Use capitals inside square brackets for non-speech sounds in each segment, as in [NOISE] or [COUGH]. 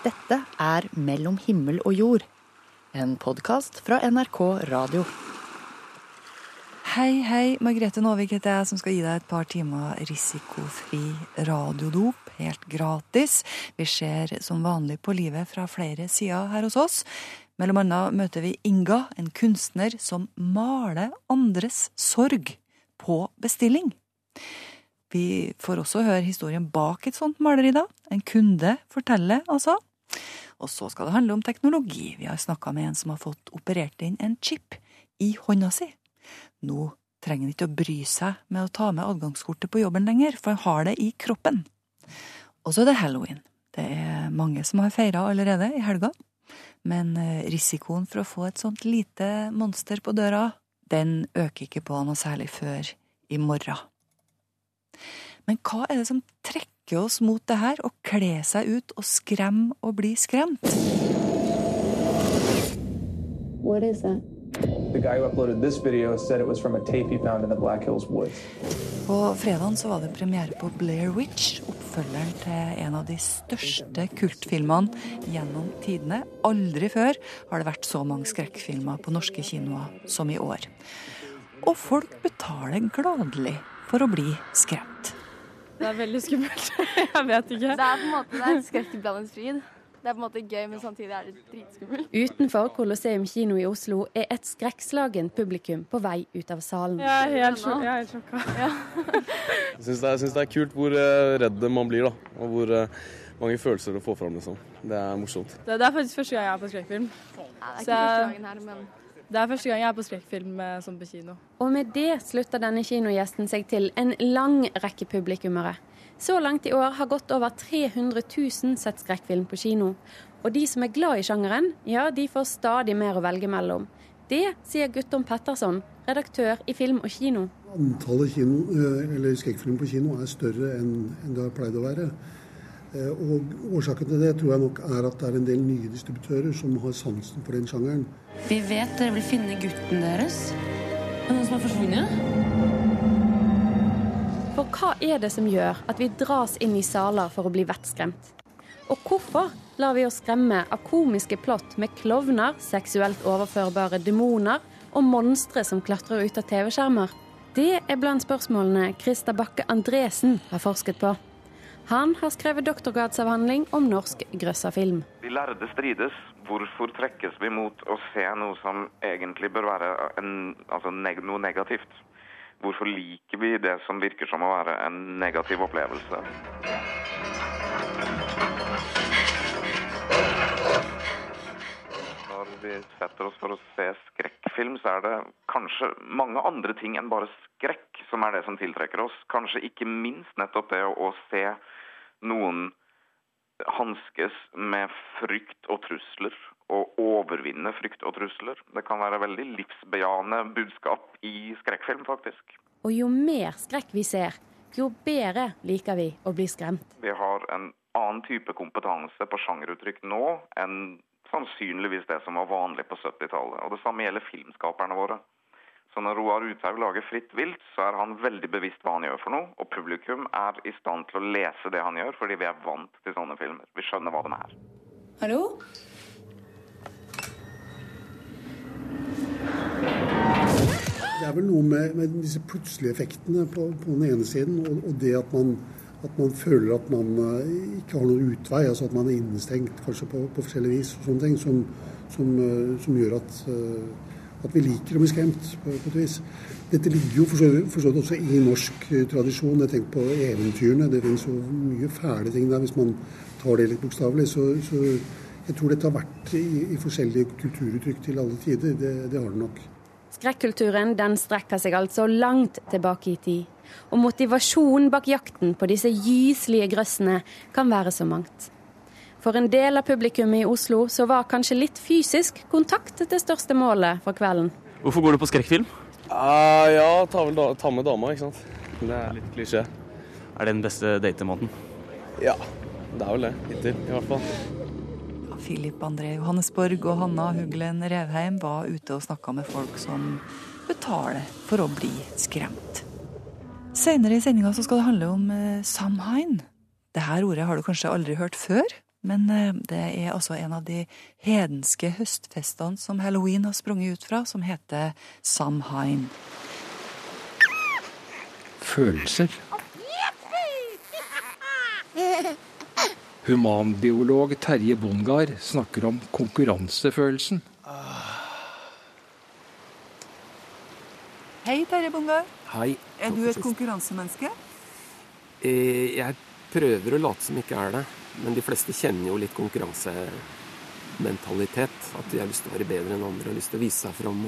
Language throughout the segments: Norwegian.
Dette er Mellom himmel og jord, en podkast fra NRK Radio. Hei, hei. Margrethe Nåvik heter jeg, som skal gi deg et par timer risikofri radiodop. Helt gratis. Vi ser som vanlig på livet fra flere sider her hos oss. Mellom annet møter vi Inga, en kunstner som maler andres sorg på bestilling. Vi får også høre historien bak et sånt maleri, da. En kunde forteller, altså. Og så skal det handle om teknologi. Vi har snakka med en som har fått operert inn en chip i hånda si. Nå trenger han ikke å bry seg med å ta med adgangskortet på jobben lenger, for han har det i kroppen. Og så er det halloween. Det er mange som har feira allerede i helga. Men eh, risikoen for å få et sånt lite monster på døra, den øker ikke på noe særlig før i morgen. Men hva er det som trekker trekke oss mot det her og kle seg ut og skremme og bli skremt. What is that? The guy who uploaded this video said it was from a tape he found in the Black Hills woods. På fredagen så var det premiere på Blair Witch, oppfølgeren til en av de største kultfilmene gjennom tidene. Aldri før har det vært så mange skrekkfilmer på norske kinoer som i år. Og folk betaler gladelig for å bli skremt. Det er veldig skummelt. [LAUGHS] jeg vet ikke. Det er på en måte det er skrekkblandens fryd. Det er på en måte gøy, men samtidig er det dritskummelt. Utenfor Colosseum kino i Oslo er et skrekkslagent publikum på vei ut av salen. Jeg er helt, jeg er helt sjokka. Ja. [LAUGHS] jeg syns det, det, er kult hvor uh, redd man blir, da. Og hvor uh, mange følelser å få fram, liksom. Det er morsomt. Det, det, er faktisk første gang jeg er på skrekkfilm. Ja, det er ikke Så, første gangen her, men... Det er første gang jeg er på skrekkfilm eh, som på kino. Og med det slutter denne kinogjesten seg til en lang rekke publikummere. Så langt i år har godt over 300 000 sett skrekkfilm på kino. Og de som er glad i sjangeren, ja, de får stadig mer å velge mellom. Det sier Guttorm Petterson, redaktør i Film og Kino. Antallet kino, eh, skrekkfilm på kino er større enn det har pleid å være. Eh, og Årsaken til det tror jeg nok er at det er en del nye distributører som har sansen for den sjangeren. Vi vet dere vil finne gutten deres. Er det noen som har forsvunnet? For hva er det som gjør at vi dras inn i saler for å bli vettskremt? Og hvorfor lar vi oss skremme av komiske plott med klovner, seksuelt overførbare demoner og monstre som klatrer ut av TV-skjermer? Det er blant spørsmålene Christer Bakke Andresen har forsket på. Han har skrevet doktorgradsavhandling om norsk grøssafilm. De lærde strides. Hvorfor trekkes vi mot å se noe som egentlig bør være en, altså neg noe negativt? Hvorfor liker vi det som virker som å være en negativ opplevelse? Når vi setter oss for å se skrekkfilm, så er det kanskje mange andre ting enn bare skrekk som er det som tiltrekker oss. Kanskje ikke minst nettopp det å se noen hanskes med frykt og trusler, og overvinne frykt og trusler. Det kan være veldig livsbejaende budskap i skrekkfilm, faktisk. Og jo mer skrekk vi ser, jo bedre liker vi å bli skremt. Vi har en annen type kompetanse på sjangeruttrykk nå enn sannsynligvis det som var vanlig på 70-tallet. Og det samme gjelder filmskaperne våre. Så når Roar Uthaug lager Fritt vilt, så er han veldig bevisst hva han gjør for noe. Og publikum er i stand til å lese det han gjør, fordi vi er vant til sånne filmer. Vi skjønner hva de er. Hallo? Det er vel noe med, med disse plutselige effektene på, på, den ene siden, og, og det at man, at man, føler at man uh, ikke har noen utvei, altså at man er innestengt kanskje på, på forskjellig vis, og sånne ting, som, som, uh, som gjør at uh, at vi liker å bli skremt, på, på et vis. Dette ligger jo forstått også i norsk eh, tradisjon. Jeg tenker på eventyrene. Det finnes jo mye fæle ting der hvis man tar det litt bokstavelig. Så, så, jeg tror dette har vært i, i forskjellige kulturuttrykk til alle tider. Det, det har det nok. Skrekkulturen den strekker seg altså langt tilbake i tid. Og motivasjonen bak jakten på disse gyslige grøssene kan være så mangt. For en del av publikummet i Oslo så var kanskje litt fysisk kontakt det største målet for kvelden. Hvorfor går du på skrekkfilm? Uh, ja, ta, da, ta, med dama, ikke sant. Det er litt klisjé. Er det den beste datemåten? Ja, det er vel det. Hittil, i hvert fall. Filip André Johannesborg og Hanna Huglen Revheim var ute og snakka med folk som betaler for å bli skremt. Senere i sendinga skal det handle om eh, Samhain. Dette ordet har du kanskje aldri hørt før? Men eh, det er altså en av de hedenske høstfestene som halloween har sprunget ut fra, som heter Samhain. Følelser. Humanbiolog Terje Bongard snakker om konkurransefølelsen. Hei, Terje Bongard. Hei. Er du et konkurransemenneske? Eh, Jeg prøver å late som ikke er det, men de fleste kjenner jo litt konkurransementalitet. At de har lyst til å være bedre enn andre, har lyst til å vise seg fram.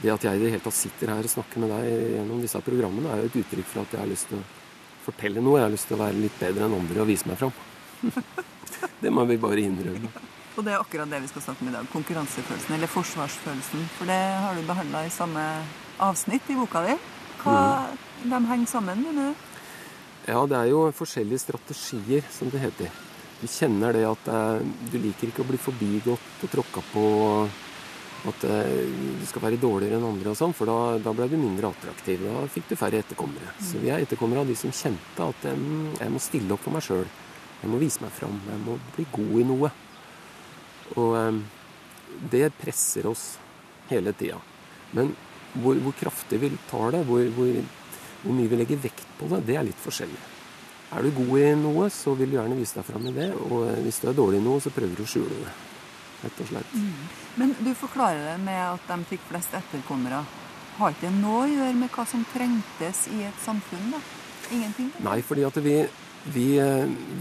Det at jeg i det hele tatt sitter her og snakker med deg gjennom disse programmene, er jo et uttrykk for at jeg har lyst til å fortelle noe. Jeg har lyst til å være litt bedre enn andre og vise meg fram. [LAUGHS] Det må vi bare innrømme. Og det er akkurat det vi skal snakke om i dag. Konkurransefølelsen, eller forsvarsfølelsen. For det har du behandla i samme avsnitt i boka di. Hva de henger sammen, mener du? Ja, det er jo forskjellige strategier, som det heter. Du kjenner det at eh, du liker ikke å bli forbigått og tråkka på. At eh, du skal være dårligere enn andre og sånn, for da, da ble du mindre attraktiv. Da fikk du færre etterkommere. Så vi er etterkommere av de som kjente at eh, jeg må stille opp for meg sjøl. Jeg må vise meg fram. Jeg må bli god i noe. Og det presser oss hele tida. Men hvor, hvor kraftig vi tar det, hvor, hvor, hvor mye vi legger vekt på det, det er litt forskjellig. Er du god i noe, så vil du gjerne vise deg fram i det. Og hvis du er dårlig i noe, så prøver du å skjule det. Rett og slett. Men du forklarer det med at de fikk flest etterkommere. Har ikke det noe å gjøre med hva som trengtes i et samfunn? da? Ingenting? da? Nei, fordi at vi, vi,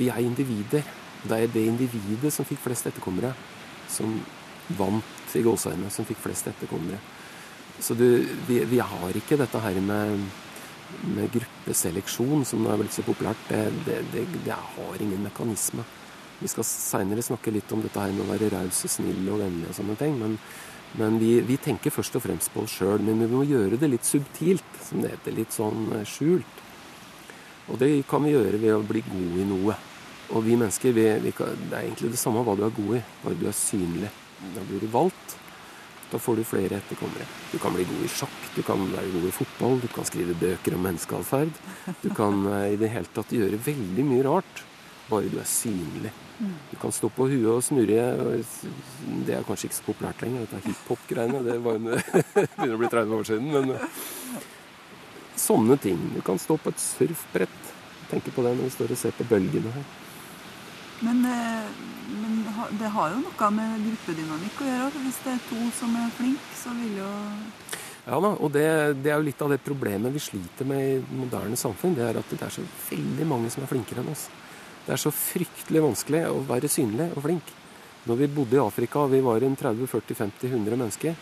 vi er individer. Det er det individet som fikk flest etterkommere, som vant i gåseøynene, som fikk flest etterkommere. Så du, vi, vi har ikke dette her med, med gruppeseleksjon, som nå er blitt så populært. Det, det, det, det har ingen mekanisme. Vi skal seinere snakke litt om dette her med å være raus og snill og vennlig og sånne ting. Men, men vi, vi tenker først og fremst på oss sjøl. Men vi må gjøre det litt subtilt, som det heter. Litt sånn eh, skjult. Og det kan vi gjøre ved å bli god i noe. Og vi mennesker, vi, vi kan, det er egentlig det samme hva du er god i, bare du er synlig. Da blir du valgt. Da får du flere etterkommere. Du kan bli god i sjakk, du kan være god i fotball, du kan skrive bøker om menneskeatferd. Du kan eh, i det hele tatt gjøre veldig mye rart, bare du er synlig. Du kan stå på huet og snurre. Det er kanskje ikke så populært lenger, dette hiphop-greiene. Det var en, [LAUGHS] begynner å bli 30 år siden. Men eh, sånne ting. Du kan stå på et surfbrett. Tenke på det når vi står og ser på bølgene her. Men, eh, det har jo noe med gruppedynamikk å gjøre. Hvis det er to som er flinke, så vil jo Ja da, og det, det er jo litt av det problemet vi sliter med i moderne samfunn. Det er at det er så veldig mange som er flinkere enn oss. Det er så fryktelig vanskelig å være synlig og flink. Når vi bodde i Afrika, og vi var en 30-40-50-100 mennesker,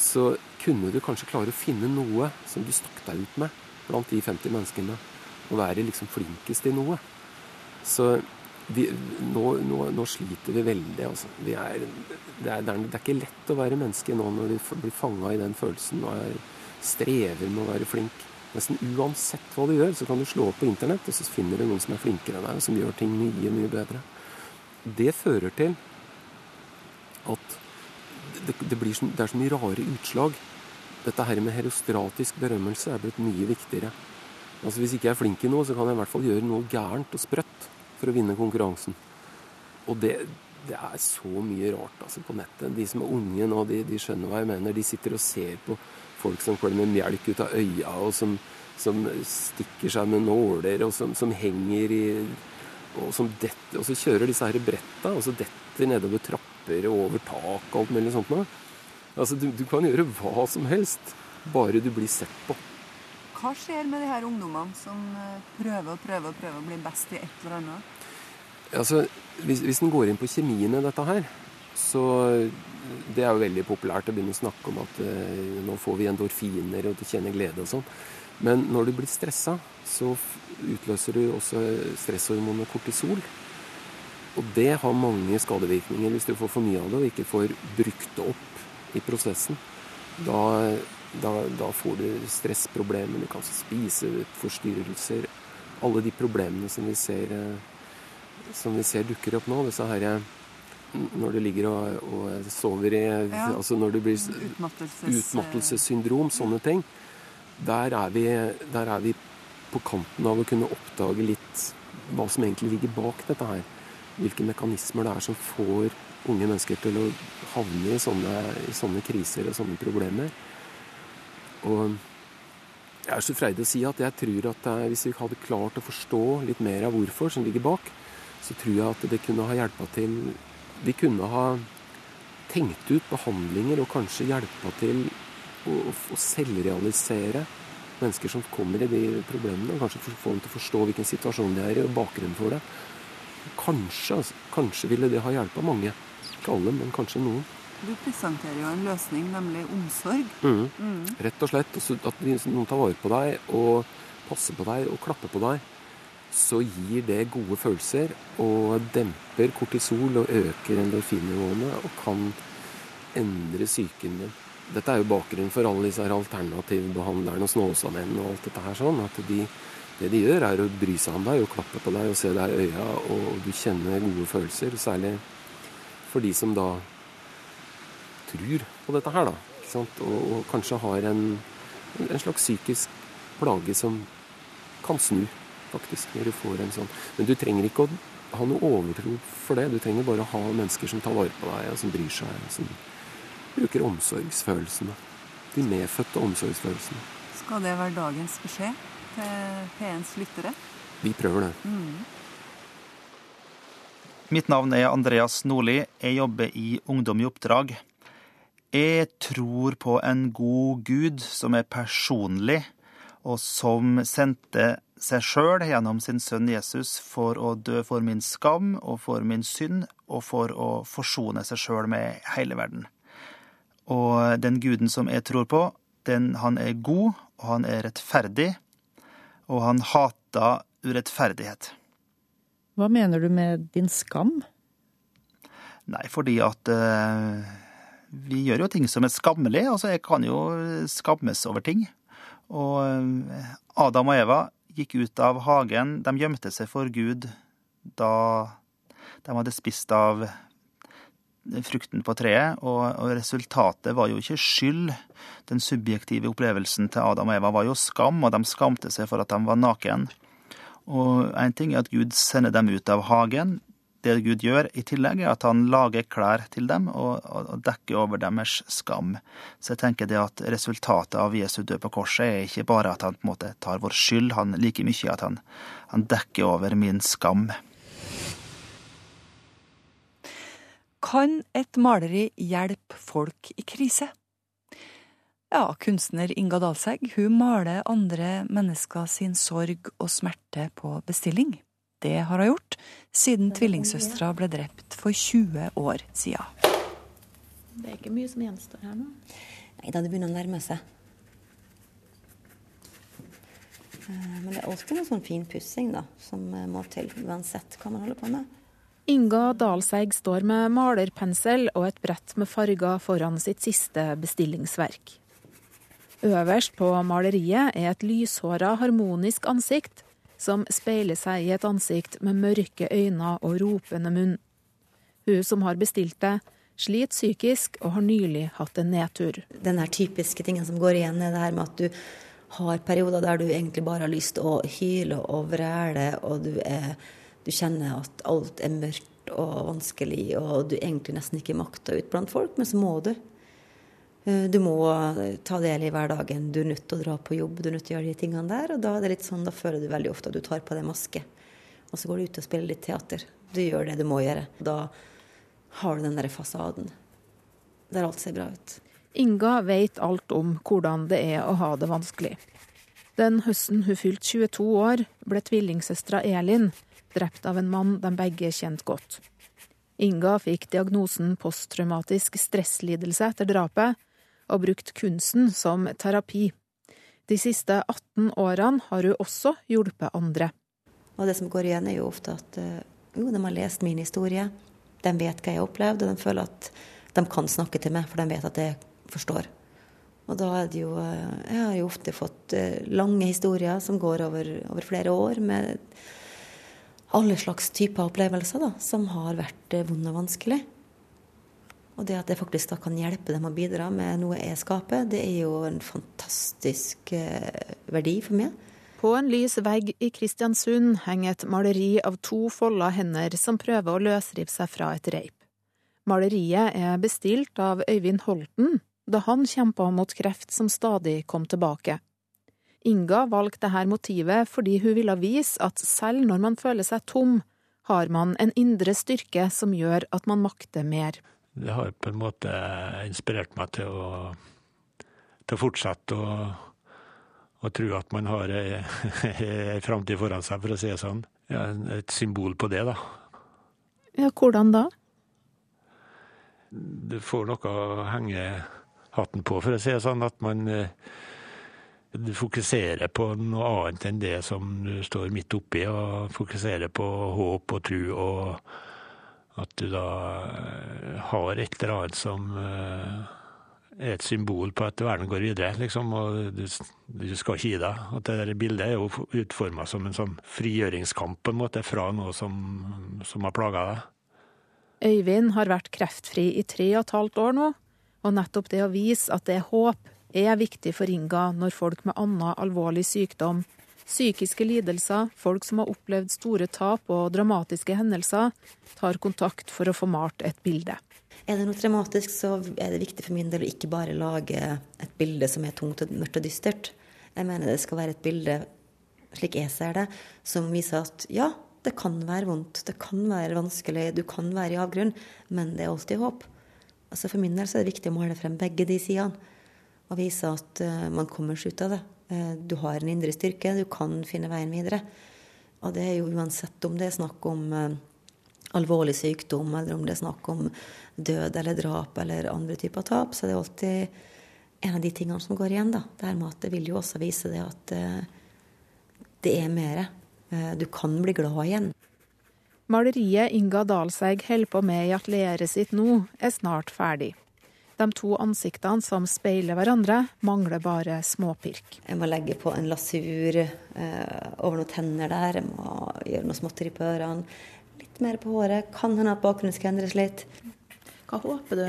så kunne du kanskje klare å finne noe som du stakk deg ut med blant de 50 menneskene. Og være liksom flinkest i noe. Så vi, nå, nå, nå sliter vi veldig. Altså. Vi er, det, er, det, er, ikke lett å være menneske nå når du blir fanga i den følelsen og er, strever med å være flink. Nesten uansett hva du gjør, så kan du slå opp på internett, og så finner du noen som er flinkere enn deg, og som gjør ting mye, mye bedre. Det fører til at det, det, blir så, det er så mye rare utslag. Dette her med herostratisk berømmelse er blitt mye viktigere. Altså Hvis ikke jeg er flink i noe, så kan jeg i hvert fall gjøre noe gærent og sprøtt for å vinne konkurransen. Og det, det er så mye rart altså, på nettet. De som er unge nå, de, de skjønner hva jeg mener. De sitter og ser på folk som klemmer melk ut av øya, og som, som stikker seg med nåler, og som, som henger i og, detter, og så kjører disse her bretta, og så detter nedover trapper og over tak og alt mulig sånt noe. Altså, du, du kan gjøre hva som helst, bare du blir sett på. Hva skjer med de her ungdommene som eh, prøver og prøver og prøver å bli best i et eller annet? Altså, hvis, hvis en går inn på kjemien i dette her, så Det er jo veldig populært å begynne å snakke om at eh, nå får vi endorfiner og du kjenner glede og sånn. Men når du blir stressa, så utløser du også stresshormonet kortisol. Og det har mange skadevirkninger hvis du får for mye av det og ikke får brukt det opp i prosessen. Da, da, da får du stressproblemer, du kan spiseforstyrrelser Alle de problemene som vi ser, eh, som vi ser dukker opp nå. Disse her, eh, når du ligger og, og sover i Ja. Altså når du blir Utmattelses- utmattelsessyndrom, sånne ting. Der er, vi, der er vi på kanten av å kunne oppdage litt hva som egentlig ligger bak dette her. hvilke mekanismer det er som får unge mennesker til å havne i sånne, i sånne kriser og sånne problemer. Og jeg er så freidig å si at jeg tror at hvis vi hadde klart å forstå litt mer av hvorfor som ligger bak, så tror jeg at det kunne ha hjelpa til Vi kunne ha tenkt ut behandlinger og kanskje hjelpa til å, å selvrealisere mennesker som kommer i de problemene. og Kanskje få dem til å forstå hvilken situasjon de er i, og bakgrunnen for det. Kanskje, altså, kanskje ville det ha hjelpa mange. Ikke alle, men kanskje noen. Du presenterer jo en løsning, nemlig omsorg. Mm. Mm. Rett og slett. At noen tar vare på deg og passer på deg og klapper på deg. Så gir det gode følelser og demper kortisol og øker endorfinnivåene og kan endre psyken din. Dette er jo bakgrunnen for alle disse alternativbehandlerne og Snåsamennene og alt dette her sånn. At de, det de gjør, er å bry seg om deg og klappe på deg og se deg i øya, og du kjenner gode følelser. Særlig for de som da tror på dette her, da. Ikke sant? Og, og kanskje har en, en slags psykisk plage som kan snu, faktisk, når du får en sånn. Men du trenger ikke å ha noe overtro for det. Du trenger bare å ha mennesker som tar vare på deg, og som bryr seg. og Som bruker omsorgsfølelsene. De medfødte omsorgsfølelsene. Skal det være dagens beskjed til P1s lyttere? Vi prøver det. Mm. Mitt navn er Andreas Nordli. Jeg jobber i Ungdom i oppdrag. Jeg tror på en god Gud som er personlig, og som sendte seg sjøl gjennom sin sønn Jesus for å dø for min skam og for min synd, og for å forsone seg sjøl med hele verden. Og den guden som jeg tror på, den, han er god, og han er rettferdig, og han hater urettferdighet. Hva mener du med din skam? Nei, fordi at eh, vi gjør jo ting som er skammelig. Altså, jeg kan jo skammes over ting. Og eh, Adam og Eva gikk ut av hagen. De gjemte seg for Gud da de hadde spist av frukten på treet, og, og resultatet var jo ikke skyld. Den subjektive opplevelsen til Adam og Eva var jo skam, og de skamte seg for at de var naken. Og én ting er at Gud sender dem ut av hagen. Det Gud gjør i tillegg, er at han lager klær til dem og, og, dekker over deres skam. Så jeg tenker det at resultatet av Jesu død på korset er ikke bare at han på en måte tar vår skyld, han like mye at han, han dekker over min skam. Kan et maleri hjelpe folk i krise? Ja, kunstner Inga Dalsegg hun maler andre mennesker sin sorg og smerte på bestilling. Det har hun gjort siden tvillingsøstera ble drept for 20 år siden. Det er ikke mye som gjenstår her nå. Nei da, det begynner å nærme seg. Eh, Men det er alltid noe sånn finpussing da, som eh, må til, uansett hva man holder på med. Inga Dalseig står med malerpensel og et brett med farger foran sitt siste bestillingsverk. Øverst på maleriet er et lyshåra, harmonisk ansikt som speiler seg i et ansikt med mørke øyne og ropende munn. Hun som har bestilt det, sliter psykisk og har nylig hatt en nedtur. Den typiske tingen som går igjen, er det her med at du har perioder der du egentlig bare har lyst til å hyle og vræle, og du, er, du kjenner at alt er mørkt og vanskelig, og du egentlig nesten ikke makter ut blant folk, men så må du. Eh, Du må ta del i hverdagen. Du er nødt til å dra på jobb, du er nødt til å gjøre de tingene der. Og da er det litt sånn, da føler du veldig ofte at du tar på deg maske. Og så går du ut og spiller litt teater. Du gjør det du må gjøre. Da har du den der fasaden der alt ser bra ut. Inga vet alt om hvordan det er å ha det vanskelig. Den høsten hun fylte 22 år, ble tvillingsøstera Elin drept av en mann de begge kjente godt. Inga fikk diagnosen posttraumatisk stresslidelse etter drapet, og brukt kunsten som terapi. De siste 18 årene har hun også hjulpet andre. Og det som går igjen, er jo ofte at eh, jo, de har lest min historie. De vet hva jeg har opplevd, og de føler at de kan snakke til meg, for de vet at jeg forstår. Og da er det jo eh, Jeg har jo ofte fått eh, lange historier som går over, over flere år, med alle slags typer opplevelser da, som har vært vonde og vanskelig. Og det at jeg faktisk da kan hjelpe dem å bidra med noe jeg skaper, det er jo en fantastisk eh, verdi for meg. På en lys vegg i Kristiansund henger et maleri av to folda hender som prøver å løsrive seg fra et reip. Maleriet er bestilt av Øyvind Holten da han kjempa mot kreft som stadig kom tilbake. Inga valgte dette motivet fordi hun ville vise at selv når man føler seg tom, har man en indre styrke som gjør at man makter mer. Det har på en måte inspirert meg til å, til å fortsette å, å tro at man har [LAUGHS] ei, framtid foran seg, for å si det sånn. Ja, et symbol på det, da. Ja, hvordan da? Du får noe å henge hatten på, for å si det sånn. At man du fokuserer på noe annet enn det som du står midt oppi, og fokuserer på håp og tro, og at du da har et eller annet som er et symbol på at verden går videre, liksom, og du, du skal ikke gi deg. At det der bildet er jo utforma som en sånn frigjøringskamp, på en måte, fra noe som, som har plaga deg. Øyvind har vært kreftfri i tre og et halvt år nå, og nettopp det å vise at det er håp, er viktig for Inga når folk med annen alvorlig sykdom, psykiske lidelser, folk som har opplevd store tap og dramatiske hendelser, tar kontakt for å få malt et bilde. Er det noe dramatisk, så er det viktig for min del å ikke bare lage et bilde som er tungt og mørkt og dystert. Jeg mener det skal være et bilde, slik jeg ser det, som viser at ja, det kan være vondt, det kan være vanskelig, du kan være i avgrunn, men det er alltid håp. Altså For min del så er det viktig å male frem begge de sidene. Og vise at uh, man kommer seg ut av det. Uh, du har en indre styrke, du kan finne veien videre. Og det er jo uansett om det er snakk om uh, alvorlig sykdom, eller om det er snakk om død eller drap eller andre typer tap, så det er alltid en av de tingene som går igjen. da. Det at det vil jo også vise det at det er mer. Du kan bli glad igjen. Maleriet Inga Dalseig holder på med i atelieret sitt nå, er snart ferdig. De to ansiktene som speiler hverandre, mangler bare småpirk. Jeg må legge på en lasur eh, over noen tenner der, jeg må gjøre noe småtteri på ørene. Litt mer på håret. Kan hende at bakgrunnen skal endres litt. Hva håper du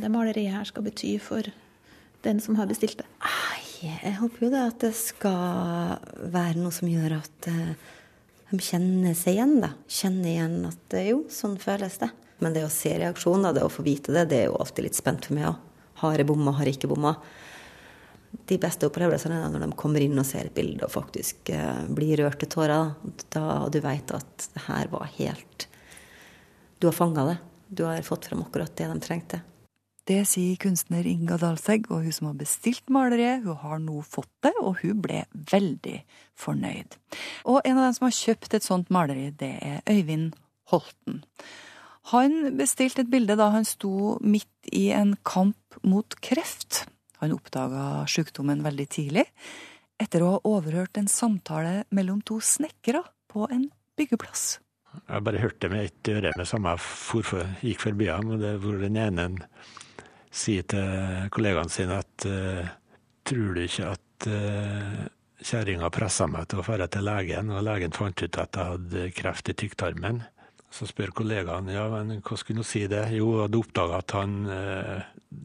det maleriet her skal bety for den som har bestilt det? Jeg håper jo det at det skal være noe som gjør at eh, de kjenner seg igjen. da. Kjenner igjen at jo, sånn føles det. Men det å se reaksjoner, det å få vite det, det er jo alltid litt spent for meg òg. Har jeg bomma, har jeg ikke bomma? De beste opplevelsene er når de kommer inn og ser et bilde og faktisk eh, blir rørt til tårer. Da du veit at det her var helt Du har fanga det. Du har fått frem akkurat det de trengte. Det sier kunstner Inga Dalsegg, og hun som har bestilt maleriet, hun har nå fått det, og hun ble veldig fornøyd. Og en av dem som har kjøpt et sånt maleri, det er Øyvind Holten. Han bestilte et bilde da han sto midt i en kamp mot kreft. Han oppdaga sykdommen veldig tidlig, etter å ha overhørt en samtale mellom to snekkere på en byggeplass. Jeg bare hørte med ett øre med samme jeg gikk forbi ham, hvor den ene sier til kollegaene sine at uh, tror du ikke at uh, kjerringa pressa meg til å dra til legen, og legen fant ut at jeg hadde kreft i tykktarmen? Så spør kollegaen ja, men hva skulle hun si det? Jo, jeg hadde oppdaga at han,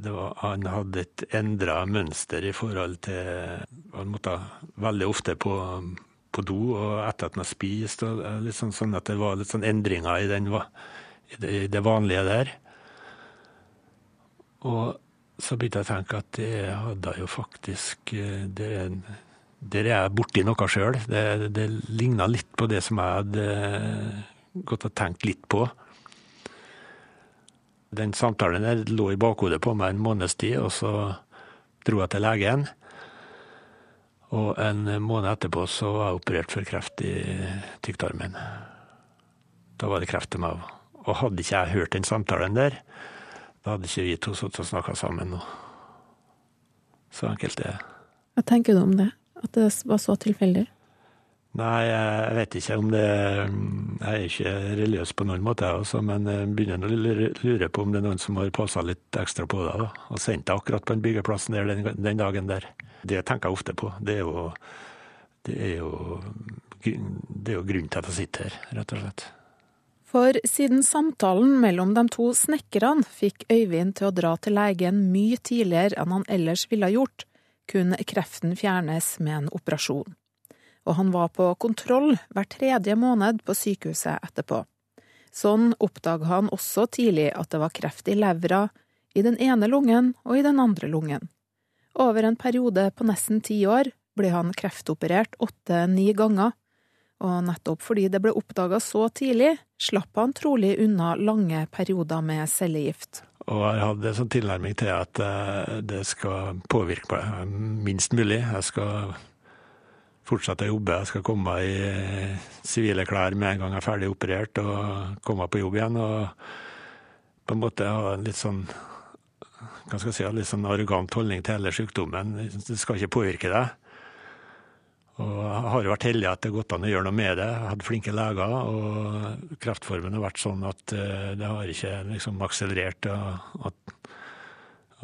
var, han hadde et endra mønster i forhold til Han måtte veldig ofte på, på do og etter at han hadde spist. og litt sånn, sånn at det var litt sånn endringer i, den, i, det, vanlige der. Og så begynte jeg å tenke at det hadde jo faktisk det, Der er jeg borti noe sjøl. Det, det ligna litt på det som jeg hadde gått og tenkt litt på. Den samtalen der lå i bakhodet på meg en måneds tid, og så dro jeg til legen. Og en måned etterpå så var jeg operert for kreft i tykktarmen. Da var det kreft til meg òg. Og hadde ikke jeg hørt den samtalen der, da hadde ikke vi to sittet og snakka sammen nå. Så enkelt er det. Hva tenker du om det? At det var så tilfeldig? Nei, jeg vet ikke om det Jeg er ikke religiøs på noen måte, også, men jeg begynner å lure på om det er noen som har passa litt ekstra på da, og sendt deg akkurat på den byggeplassen der den, den, dagen der. Det tenker jeg ofte på. Det er jo, det er jo, det er jo grunnen til at jeg sitter her, rett og slett. For siden samtalen mellom de to snekkerne fikk Øyvind til å dra til legen mye tidligere enn han ellers ville ha gjort, kunne kreften fjernes med en operasjon. Og han var på kontroll hver tredje måned på sykehuset etterpå. Sånn oppdaga han også tidlig at det var kreft i levra, i den ene lungen og i den andre lungen. Over en periode på nesten ti år ble han kreftoperert åtte–ni ganger, og nettopp fordi det ble oppdaga så tidlig, slapp han trolig unna lange perioder med cellegift. Og jeg hadde en sånn tilnærming til at eh, det skal påvirke meg minst mulig. Jeg skal fortsette å jobbe. Jeg skal komme i sivile klær med en gang jeg er ferdig operert og komme på jobb igjen. Og på en måte ha en litt sånn hva skal jeg si, litt sånn arrogant holdning til hele sykdommen. Det skal ikke påvirke deg. Og jeg har jo vært heldig at det har gått an å gjøre noe med det. Jeg hadde flinke leger, og kreftformen har vært sånn at eh, det har ikke liksom akselerert. Og, at,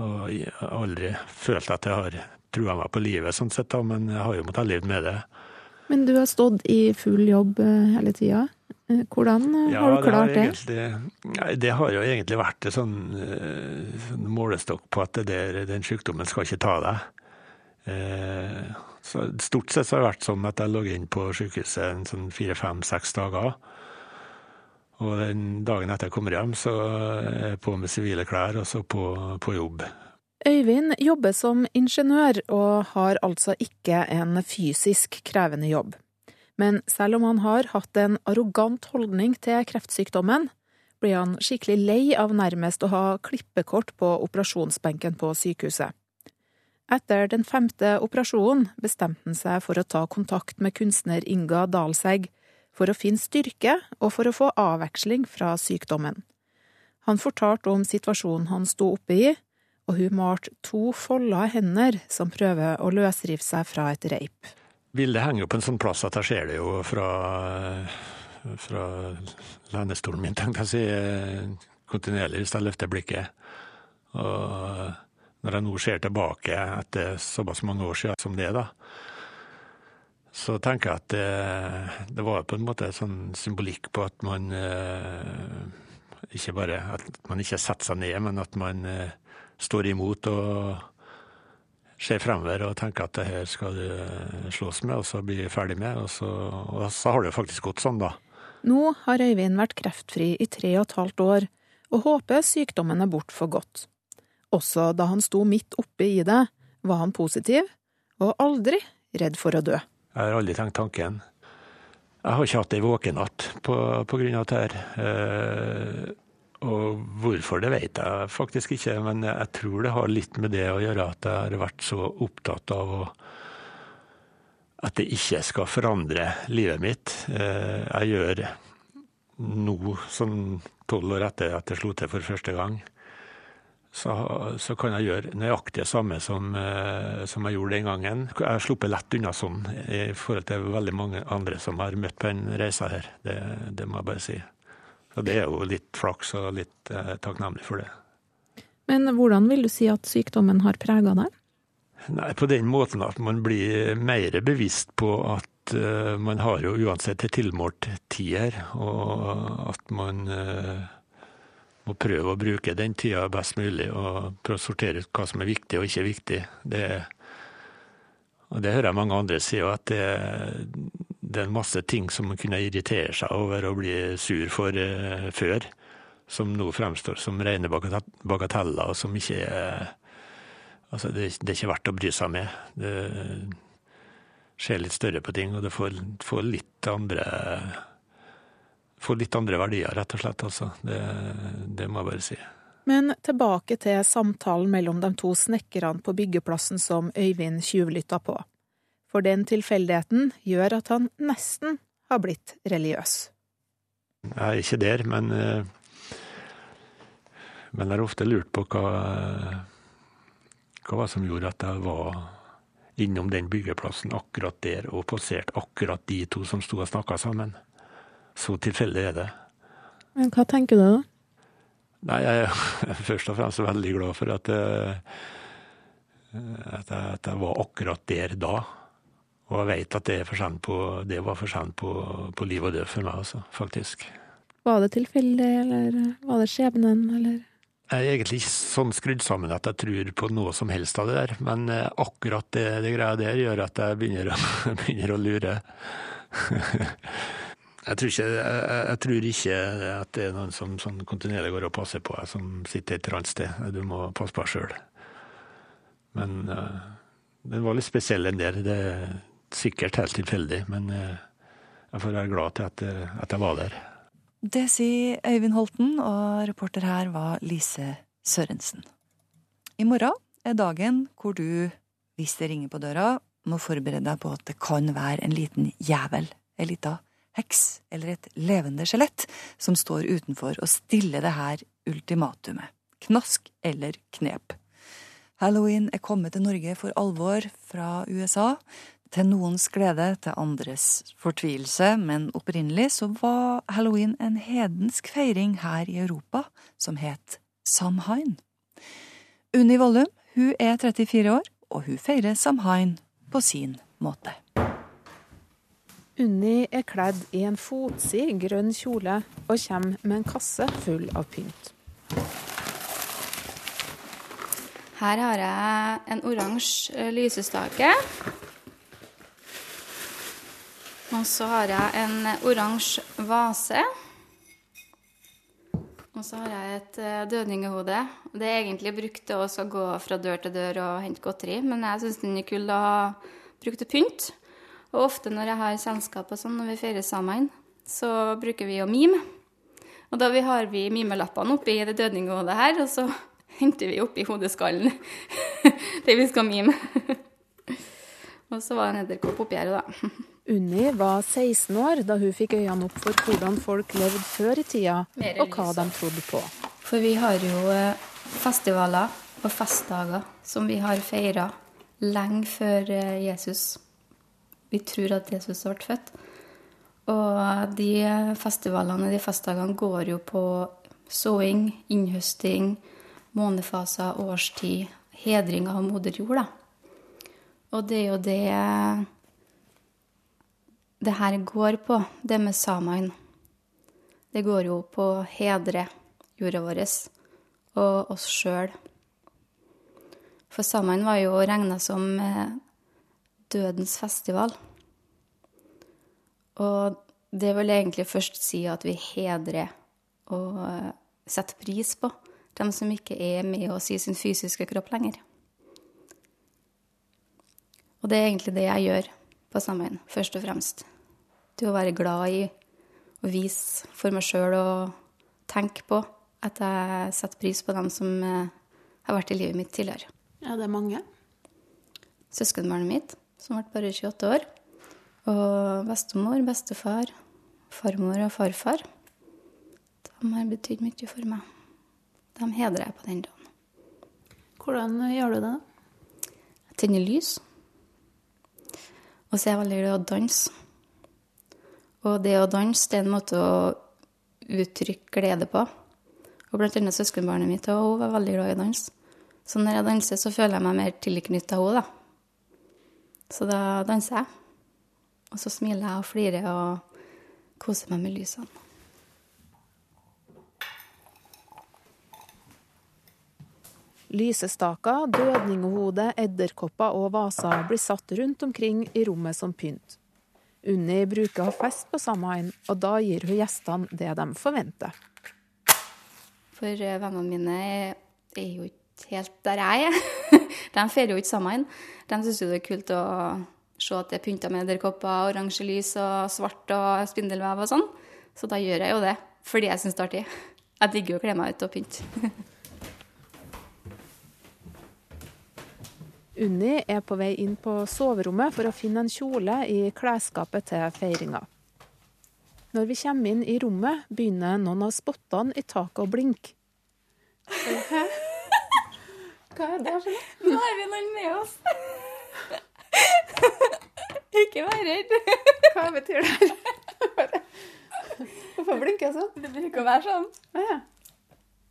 og jeg har aldri følt at jeg har trua meg på livet, sånn sett, da, men jeg har jo måttet leve med det. Men du har stått i full jobb eh, hele tida. Eh, hvordan Ja, har du klart det? har egentlig, nei, det har jo egentlig vært en sånn, eh, sånn målestokk på at det der, den sykdommen skal ikke ta deg. Eh, så stort sett så har det vært sånn at jeg lå inn på sykehuset en sånn fire-fem-seks dager. Og den dagen etter jeg kommer hjem, så er jeg på med sivile klær og så på, på jobb. Øyvind jobber som ingeniør og har altså ikke en fysisk krevende jobb. Men selv om han har hatt en arrogant holdning til kreftsykdommen, blir han skikkelig lei av nærmest å ha klippekort på operasjonsbenken på sykehuset. Etter den femte operasjonen bestemte han seg for å ta kontakt med kunstner Inga Dalsegg for å finne styrke og for å få avveksling fra sykdommen. Han fortalte om situasjonen han sto oppe i, og hun malte to folda hender som prøver å løsrive seg fra et reip. Bildet henger jo på en sånn plass at jeg ser det jo fra, fra lenestolen min, tenkte jeg å si, kontinuerlig hvis jeg løfter blikket. Og når jeg nå ser tilbake etter såpass mange år siden som det, da, så tenker jeg at det, det var på en måte sånn symbolikk på at man eh, ikke bare at man ikke setter seg ned, men at man eh, står imot og ser fremover og tenker at det her skal du eh, slåss med, og så bli ferdig med. Og så, og så har det jo faktisk gått sånn, da. Nå har Øyvind vært kreftfri i tre og et halvt år, og håper sykdommen er bort for godt. Også da han sto midt oppe i det, var han positiv, og aldri redd for å dø. Jeg har aldri tenkt tanken. Jeg har ikke hatt ei våkenatt på, på grunn av dette. her. Og hvorfor, det vet jeg faktisk ikke, men jeg tror det har litt med det å gjøre at jeg har vært så opptatt av å, at det ikke skal forandre livet mitt. Eh, jeg gjør nå, sånn tolv år etter at jeg slo til for første gang, så, så, kan jeg gjøre nøyaktig det samme som, eh, som, jeg gjorde den gangen. Jeg har sluppet lett unna sånn i forhold til veldig mange andre som har møtt på denne reisa her. Det, det, må jeg bare si. Så det er jo litt flaks og litt eh, takknemlig for det. Men hvordan vil du si at sykdommen har prega deg? Nei, På den måten at man blir mer bevisst på at uh, man har jo uansett en tilmålt tid her, og at man uh, må prøve å bruke den tida best mulig og prøve å sortere ut hva som er viktig og ikke viktig. Det, og det hører jeg mange andre si, at det, det, er masse ting som man kunne irritere seg over og bli sur for eh, før, som nå fremstår som rene bagateller, og som ikke er Altså, det, det, er ikke verdt å bry seg med. Det skjer litt større på ting, og det får, får litt andre får litt andre verdier, rett og slett. Altså. Det, det, må jeg bare si. Men tilbake til samtalen mellom de to snekkerne på byggeplassen som Øyvind tjuvlytta på. For den tilfeldigheten gjør at han nesten har blitt religiøs. Jeg er ikke der, men, men jeg har ofte lurt på hva, hva var som gjorde at jeg var innom den byggeplassen akkurat der og passerte akkurat de to som sto og snakka sammen. Så tilfeldig er det. Men hva tenker du da? Nei, jeg er [LAUGHS] først og fremst veldig glad for at, at, jeg, at jeg var akkurat der da. Og jeg vet at det, på, det var forskjell på, på liv og død for meg, altså, faktisk. Var det tilfeldig, eller var det skjebnen, eller? Jeg er egentlig ikke sånn skrudd sammen at jeg tror på noe som helst av det der, men eh, akkurat det, det greia der gjør at jeg begynner å, [LAUGHS] begynner å lure. [LAUGHS] jeg, tror ikke, jeg, jeg, tror ikke at det er noen som sånn kontinuerlig går og passer på deg, som sitter et eller annet sted. Du må passe på deg sjøl. Men uh, den var litt spesiell, den der. Det sikkert helt tilfeldig, men uh, jeg får være glad til at, at jeg var der. Det sier Øyvind Holten, og reporter her var Lise Sørensen. I morgen er dagen hvor du, hvis det ringer på døra, må forberede deg på at det kan være en liten jævel, ei lita heks eller et levende skjelett som står utenfor og stiller det her ultimatumet. Knask eller knep. Halloween er kommet til Norge for alvor fra USA. Til noens glede, til andres fortvilelse, men opprinnelig så var halloween en hedensk feiring her i Europa som het Samhain. Unni Vollum hun er 34 år, og hun feirer Samhain på sin måte. Unni er kledd i en fotsid grønn kjole og kommer med en kasse full av pynt. Her har jeg en oransje lysestake. Og så har jeg en oransje vase. Og så har jeg et eh, dødningehode. Det er egentlig brukt til å gå fra dør til dør og hente godteri, men jeg syns den er kul å ha brukt til pynt. Og ofte når jeg har selskap og sånn, når vi feirer sammen, så bruker vi å mime. Og da vi har vi mimelappene oppi det dødninghodet her, og så [LAUGHS] henter vi oppi hodeskallen [LAUGHS] det vi skal mime. [LAUGHS] og så var det en edderkopp oppi her, da. Unni var 16 år da hun fikk øynene opp for hvordan folk levde før i tida, og hva de trodde på. For vi har jo eh, festivaler og festdager som vi har feira lenge før eh, Jesus. Vi tror at Jesus ble født. Og de festivalene de festdagene går jo på såing, innhøsting, månefaser, årstid, hedring av moder jord, da. Og det er jo det det her går på, det med samene. Det går jo på å hedre jorda vår og oss sjøl. For samene var jo regna som eh, dødens festival. Og det vil egentlig først si at vi hedrer og eh, setter pris på dem som ikke er med oss i sin fysiske kropp lenger. Og det er egentlig det jeg gjør på sammen, først og fremst. Til å være glad i å vise for meg sjøl og tenke på at jeg setter pris på dem som eh, har vært i livet mitt tidligere. Ja, det er mange? Søskenbarnet mitt, som ble bare 28 år. Og bestemor, bestefar, farmor og farfar. De har betydd mye for meg. De hedrer jeg på den dagen. Hvordan gjør du det? Jeg tenner lys. Og så er jeg veldig glad i å danse. Og det å danse, det er en måte å uttrykke glede på. Og blant annet søskenbarnet mitt og hun var veldig glad i å danse. Så når jeg danser, så føler jeg meg mer tilknytta henne, da. Så da danser jeg. Og så smiler jeg og flirer og koser meg med lysene. Lysestaker, dødninghode, edderkopper og vaser blir satt rundt omkring i rommet som pynt. Unni bruker å feste fest på Samhain, og da gir hun gjestene det de forventer. For eh, vennene mine er jo ikke helt der jeg er. [LAUGHS] De feirer jo ikke Samhain. De syns jo det er kult å se at det er pynta med edderkopper, oransje lys og svart og spindelvev og sånn. Så da gjør jeg jo det fordi jeg syns det er artig. Jeg digger å kle meg ut og pynte. [LAUGHS] Unni er på vei inn på soverommet for å finne en kjole i klesskapet til feiringa. Når vi kommer inn i rommet, begynner noen av spottene i taket å blinke. Hæ? Hva er det? for noe? Nå har vi noen med oss. Ikke vær redd. Hva betyr det? Hvorfor blinker jeg sånn? Det bruker å være sånn. Ja.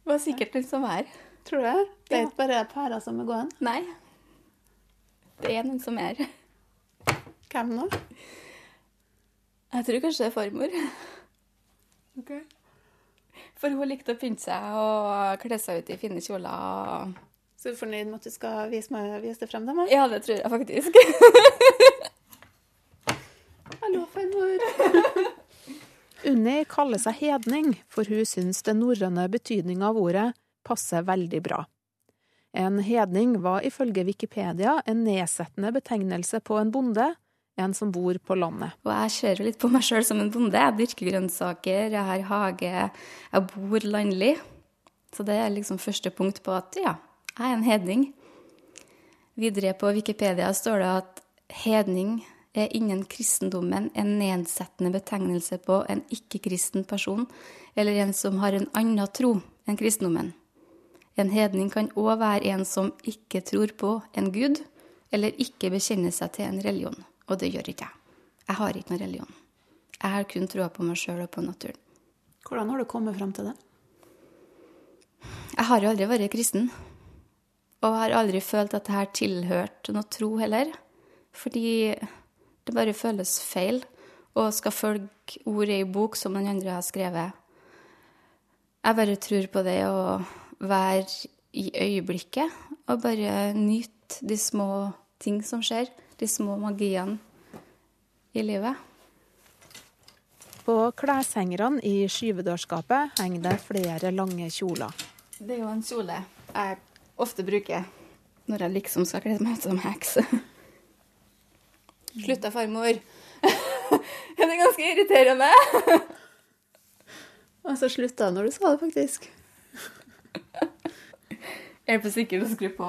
Det var sikkert noen som er. Tror du det? Det er ikke bare pærer som er gående? Nei. Det er noen som er. Hvem nå? Jeg tror kanskje det er farmor. Ok. For hun likte å pynte seg og kle seg ut i fine kjoler. Så du er fornøyd med at du skal vise, meg, vise det frem? Da, Ja, det tror jeg faktisk. [LAUGHS] Hallo, farmor. Unni kaller seg hedning, for hun syns den norrøne betydninga av ordet passer veldig bra. En hedning var ifølge Wikipedia en nedsettende betegnelse på en bonde, en som bor på landet. Og jeg ser jo litt på meg sjøl som en bonde. Jeg dyrker grønnsaker, jeg har hage, jeg bor landlig. Så det er liksom første punkt på at ja, jeg er en hedning. Videre på Wikipedia står det at hedning er innen kristendommen en nedsettende betegnelse på en ikke-kristen person, eller en som har en annen tro enn kristendommen. En hedning kan òg være en som ikke tror på en gud, eller ikke bekjenner seg til en religion. Og det gjør ikke jeg. Jeg har ikke noen religion. Jeg har kun troa på meg sjøl og på naturen. Hvordan har du kommet fram til det? Jeg har jo aldri vært kristen. Og jeg har aldri følt at det her tilhørte noe tro heller. Fordi det bare føles feil å skal følge ordet i bok som noen andre har skrevet. Jeg bare tror på det å være i øyeblikket og bare nyte de små ting som skjer. De små magiene i livet. På kleshengerne i skyvedørskapet henger det flere lange kjoler. Det er jo en kjole jeg ofte bruker når jeg liksom skal kle meg ut som heks. Slutta, farmor. [LAUGHS] det er ganske irriterende. Og så slutta når du sa det, faktisk. Jeg er på sikkert å skru på.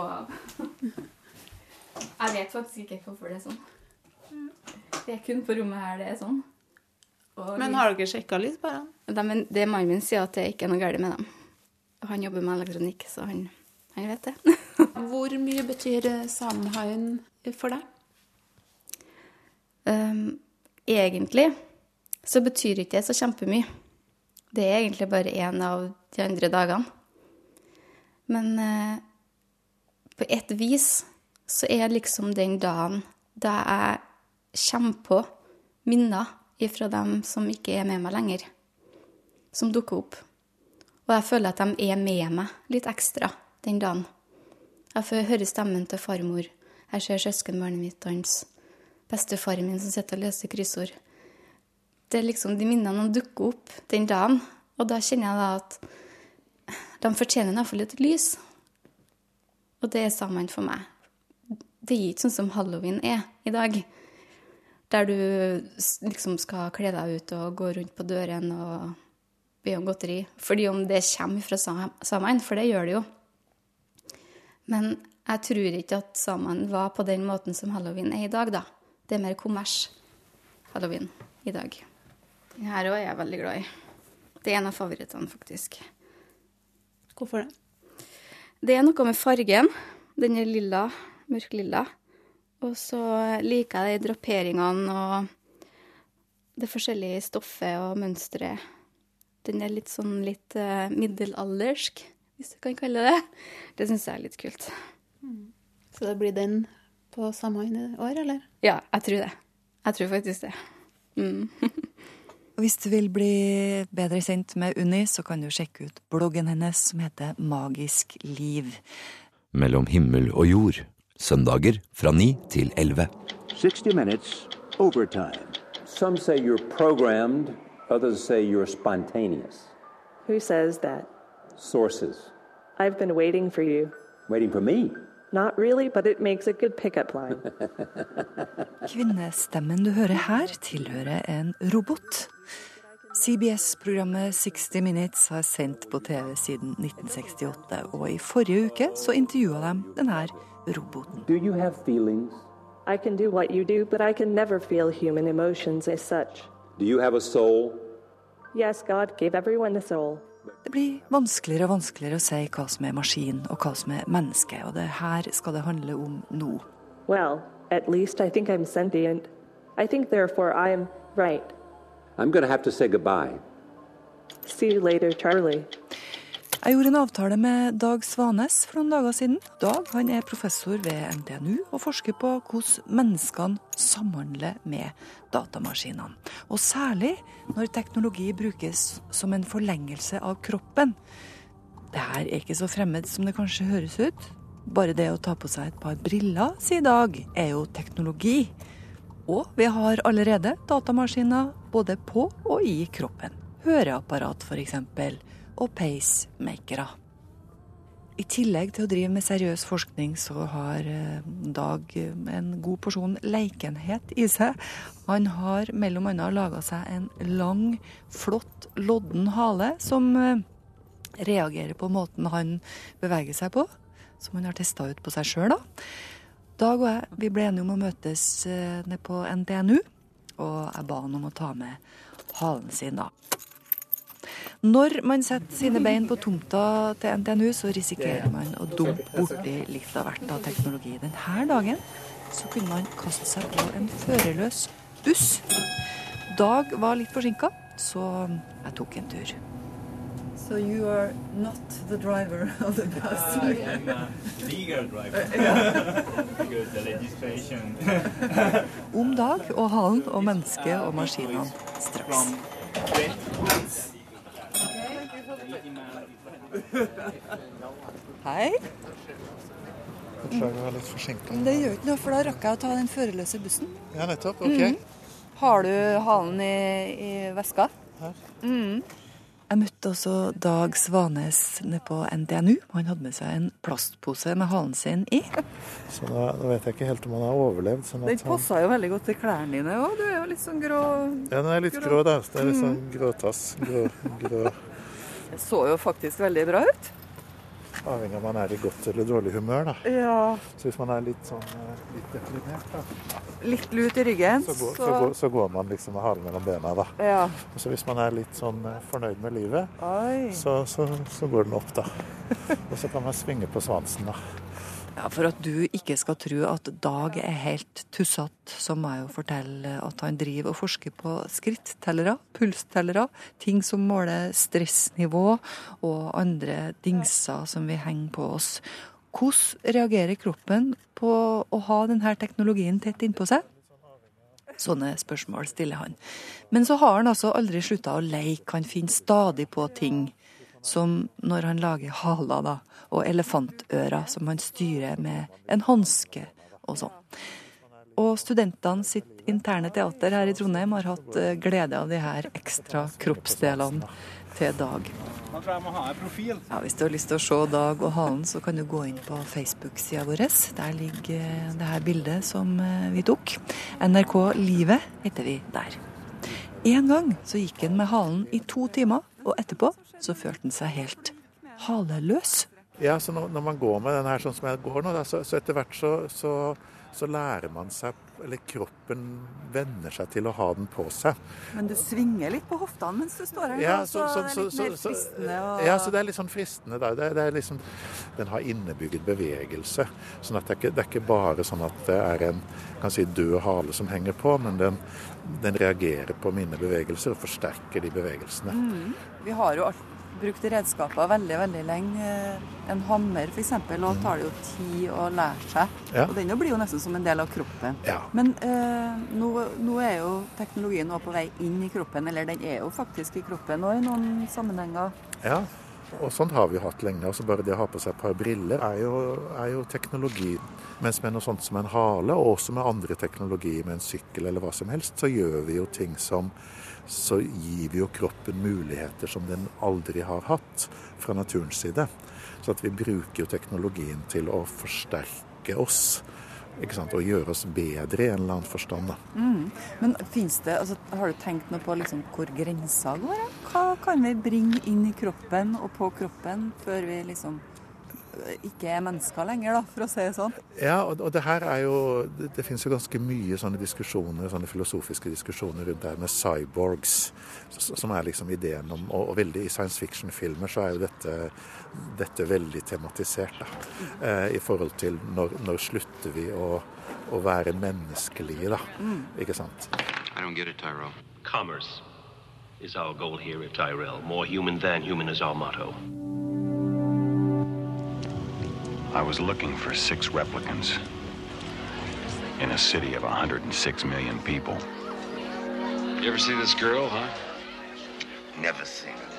Jeg vet faktisk ikke hvorfor det er sånn. Det er kun på rommet her det er sånn. Og Men har dere sjekka lys på dem? det Mannen min sier at det ikke er noe galt med dem. Han jobber med elektronikk, så han, han vet det. [LAUGHS] Hvor mye betyr Samhain for deg? Um, egentlig så betyr ikke det så kjempemye. Det er egentlig bare én av de andre dagene. Men eh, på et vis så er liksom den dagen da jeg kommer på minner ifra dem som ikke er med meg lenger, som dukker opp. Og jeg føler at de er med meg litt ekstra den dagen. Jeg får høre stemmen til farmor. Jeg ser søskenbarnet mitt danse. Bestefaren min som sitter og løser kryssord. Det er liksom de minnene som dukker opp den dagen. Og da kjenner jeg da at de fortjener iallfall et lys. Og det er sammen for meg. Det er ikke sånn som halloween er i dag. Der du liksom skal kle deg ut og gå rundt på døren og be om godteri. Fordi om det kommer fra samene, for det gjør det jo. Men jeg tror ikke at samene var på den måten som halloween er i dag, da. Det er mer kommers halloween i dag. Den her òg er jeg veldig glad i. Det er en av favorittene, faktisk. Hvorfor det? Det er noe med fargen. Den er lilla, mørk lilla. Og så liker jeg de draperingene og det forskjellige stoffet og mønsteret. Den er litt sånn litt uh, middelaldersk, hvis du kan kalle det. Det syns jeg er litt kult. Så det blir den på samme år, eller? Ja, jeg tror det. Jeg tror faktisk det. Mm. [LAUGHS] Og Hvis du vil bli bedre kjent med Unni, så kan du sjekke ut bloggen hennes som heter Magisk liv. Mellom himmel og jord. Søndager fra 9 til 11. 60 minutes overtime. Some say you're programmed, others say you're spontaneous. Who says that? Sources. I've been waiting for you. Waiting for me? Not really, but it makes a good pickup line. [LAUGHS] Kvinnestemmen du hører her, tilhører en robot. CBS-programmet 60 Minutes har sendt på TV siden 1968, og i forrige uke så intervjua de denne roboten. Do you have feelings? I can do what you do, but I can never feel human emotions as such. Do you have a soul? Yes, God gave everyone a soul. Det blir vanskeligere og vanskeligere å si hva som er maskin og hva som er menneske, og det her skal det handle om nå. Well, at least I think I'm sentient. I think therefore I'm right. I'm going to have to say goodbye. See you later, Charlie. Jeg gjorde en avtale med Dag Svanes for noen dager siden. Dag han er professor ved NTNU og forsker på hvordan menneskene samhandler med datamaskinene. Og særlig når teknologi brukes som en forlengelse av kroppen. Det her er ikke så fremmed som det kanskje høres ut. Bare det å ta på seg et par briller, sier Dag, er jo teknologi. Og vi har allerede datamaskiner både på og i kroppen. Høreapparat, f.eks og pacemakere. I tillegg til å drive med seriøs forskning, så har Dag en god porsjon leikenhet i seg. Han har mellom annet laga seg en lang, flott, lodden hale som reagerer på måten han beveger seg på. Som han har testa ut på seg sjøl, da. Dag og jeg vi ble enige om å møtes nede på NTNU, og jeg ba han om å ta med halen sin, da. Når man setter sine bein på tomta til NTNU, så risikerer man å dumpe borti litt av hvert av teknologi. Denne dagen så kunne man kaste seg på en førerløs buss. Dag var litt forsinka, så jeg tok en tur. So you are not the driver [LAUGHS] of the bus? Uh, I'm a legal driver. [LAUGHS] Because the legislation. [LAUGHS] Om Dag og halen og mennesket og maskinene straks. Hei. Beklager å være litt forsinka. Det gjør ikke noe, for da rakk jeg å ta den førerløse bussen. Ja, nettopp. Ok. Mm. Har du halen i, i veska? Her. Mm. Jeg møtte også Dag Svanes nede på NTNU. Han hadde med seg en plastpose med halen sin i. Så da, da vet jeg ikke helt om han har overlevd. Sånn Den passa jo veldig godt til klærne dine òg. Du er jo litt sånn grå Ja, den er litt grå, da. Det er litt sånn Mm. gråtass. Grå, grå. Det så jo faktisk veldig bra ut. Avhengig av om man er i godt eller dårlig humør, da. Ja. Så hvis man er litt sånn eh, litt deprimert, da, Litt lut i ryggen. så går, så, går, så går man liksom med halen mellom bena, da. Ja. Og så hvis man er litt sånn eh, fornøyd med livet, så, så, så går den opp, da. [LAUGHS] Og så kan man svinge på svansen, da. Ja, For at du ikke skal tro at Dag er helt tussete, så må jeg jo fortelle at han driver og forsker på skrittellere, pulstellere, ting som måler stressnivå og andre dingser som vi henger på oss. Hvordan reagerer kroppen på å ha denne teknologien tett innpå seg? Sånne spørsmål stiller han. Men så har han altså aldri slutta å leke. Han finner stadig på ting. Som når han lager haler da, og elefantører som han styrer med en hanske og sånn. Og studentene sitt interne teater her i Trondheim har hatt eh, glede av de her ekstra kroppsdelene til Dag. Ja, Hvis du har lyst til å se Dag og halen, så kan du gå inn på Facebook-sida vår. Der ligger eh, det her bildet som eh, vi tok. NRK Livet heter vi der. En gang så gikk han med halen i to timer, og etterpå så følte han seg helt haleløs. Ja, så når, når man går med den her sånn som jeg går nå, da, så, så etter hvert så, så, så lærer man seg Eller kroppen venner seg til å ha den på seg. Men du svinger litt på hoftene mens du står her, Ja, så, så, det så, er litt mer fristende. Og... ja, så det er litt sånn fristende. Da. Det, det er liksom, den har innebygget bevegelse. sånn at det er, ikke, det er ikke bare sånn at det er en kan si, død hale som henger på, men den, den reagerer på mine bevegelser og forsterker de bevegelsene. Mm. Vi har jo alt, brukt redskaper veldig veldig lenge. En hammer f.eks. og tar det jo tid å lære seg. Ja. Og den blir jo nesten som en del av kroppen. Ja. Men eh, nå, nå er jo teknologien også på vei inn i kroppen, eller den er jo faktisk i kroppen òg i noen sammenhenger. Ja, og sånt har vi jo hatt lenge. altså Bare det å ha på seg et par briller er jo, er jo teknologi. Mens med noe sånt som en hale, og også med andre teknologi, med en sykkel eller hva som helst, så gjør vi jo ting som Så gir vi jo kroppen muligheter som den aldri har hatt fra naturens side. Så at vi bruker jo teknologien til å forsterke oss. Ikke sant? Og gjøre oss bedre i en eller annen forstand. da. Mm. Men det, altså, har du tenkt noe på liksom hvor grensa går? Hva kan vi bringe inn i kroppen og på kroppen før vi liksom ikke er mennesker lenger, da, for å si det sånn? Ja, og, og det her er jo Det, det finnes jo ganske mye sånne diskusjoner, sånne filosofiske diskusjoner rundt det her med cyborgs, som er liksom ideen om Og, og veldig i science fiction-filmer så er jo dette, dette veldig tematisert, da. Eh, I forhold til når, når slutter vi å, å være menneskelige, da. Mm. Ikke sant? I don't get it, Tyrell. Commerce is our goal here at Tyrell. More human than human is our motto. I was looking for six replicants in a city of 106 million people. You ever see this girl, huh? Never seen a.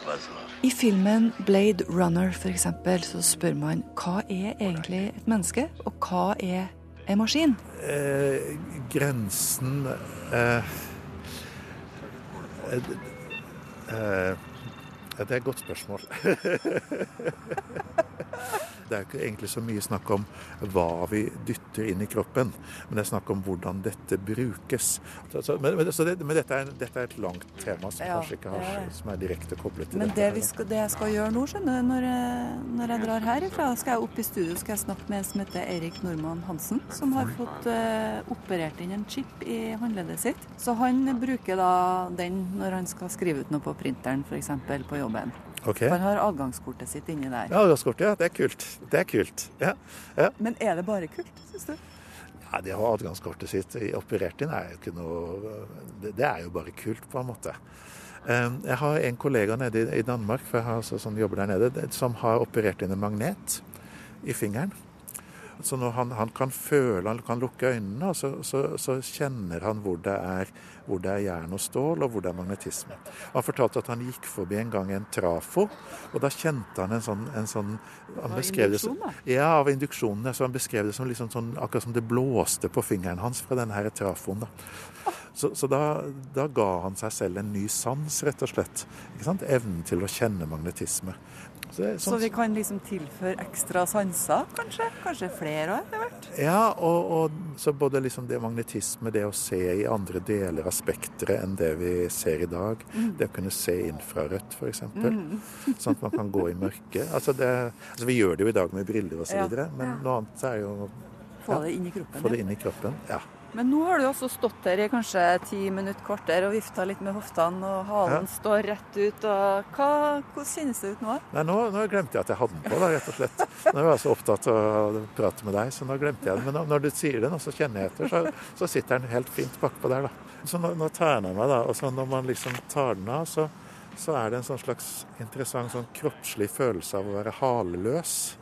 I filmen Blade Runner for eksempel, så spør man hva er egentlig et menneske, og hva er en maskin? Eh, grensen eh, eh, eh, Det er et godt spørsmål. [LAUGHS] Det er ikke egentlig så mye snakk om hva vi dytter inn i kroppen, men det er snakk om hvordan dette brukes. Så, men, men, det, men dette, er, dette, er, et langt tema som Ja, kanskje ikke har, det det. som er direkte koblet til Men dette. det, da. skal, det jeg skal gjøre nå, skjønner du, når når jeg drar herifra, skal jeg opp i studio skal jeg snakke med en som heter Eirik Normann Hansen, som har fått uh, operert inn en chip i håndleddet sitt. Så han bruker da den når han skal skrive ut noe på printeren, f.eks. på jobben. Okay. Han har adgangskortet sitt inni der. Ja, adgangskort, ja. Det er kult. Det er kult. Ja. ja. Men er det bare kult, syns du? Ja, Det å ha adgangskortet sitt operert inn er jo ikke noe Det, er jo bare kult, på en måte. Um, Jeg har en kollega nede i, i Danmark for jeg har altså sånn jobber der nede, som har operert inn en magnet i fingeren. Så når han, han kan føle, han kan lukke øynene, så, så, så kjenner han hvor det, er, hvor det er jern og stål, og hvor det er magnetisme. Han fortalte at han gikk forbi en gang en trafo, og da kjente han en sånn, en sånn han beskrev det som- Ja, av induksjonene. Så han beskrev det som liksom sånn, akkurat som det blåste på fingeren hans fra denne her trafoen. da. Så, så da, da ga han seg selv en ny sans, rett og slett. Ikke sant? Evnen til å kjenne magnetisme. Så det er Så sånn- vi kan liksom tilføre ekstra sanser, kanskje? Kanskje flere òg, etter hvert? Ja, og, og så både liksom det magnetisme, det å se i andre deler av spekteret enn det vi ser i dag. Mm. Det å kunne se infrarødt, f.eks. Mm. [LAUGHS] Sånn at man kan gå i mørket. Altså det, altså vi gjør det jo i dag med briller osv., Ja. men Ja. noe annet er jo Få det inn i kroppen, Få det inn i kroppen, ja. Men nå har du også stått her i kanskje ti minutter, kvarter og vifta litt med hoftene, og halen Ja. står rett ut. og hva, Hvordan kjennes det ut nå? Nei, nå, nå glemte jeg at jeg hadde den på, da, rett og slett. Nå var jeg så opptatt av å prate med deg, så nå glemte jeg den. Men når du sier det, nå, så kjenner jeg etter, så, så sitter den helt fint bakpå der, da. Så nå, nå tar jeg den av meg, da. Og så når man liksom tar den av, så, så er det en sånn slags interessant sånn kroppslig følelse av å være haleløs.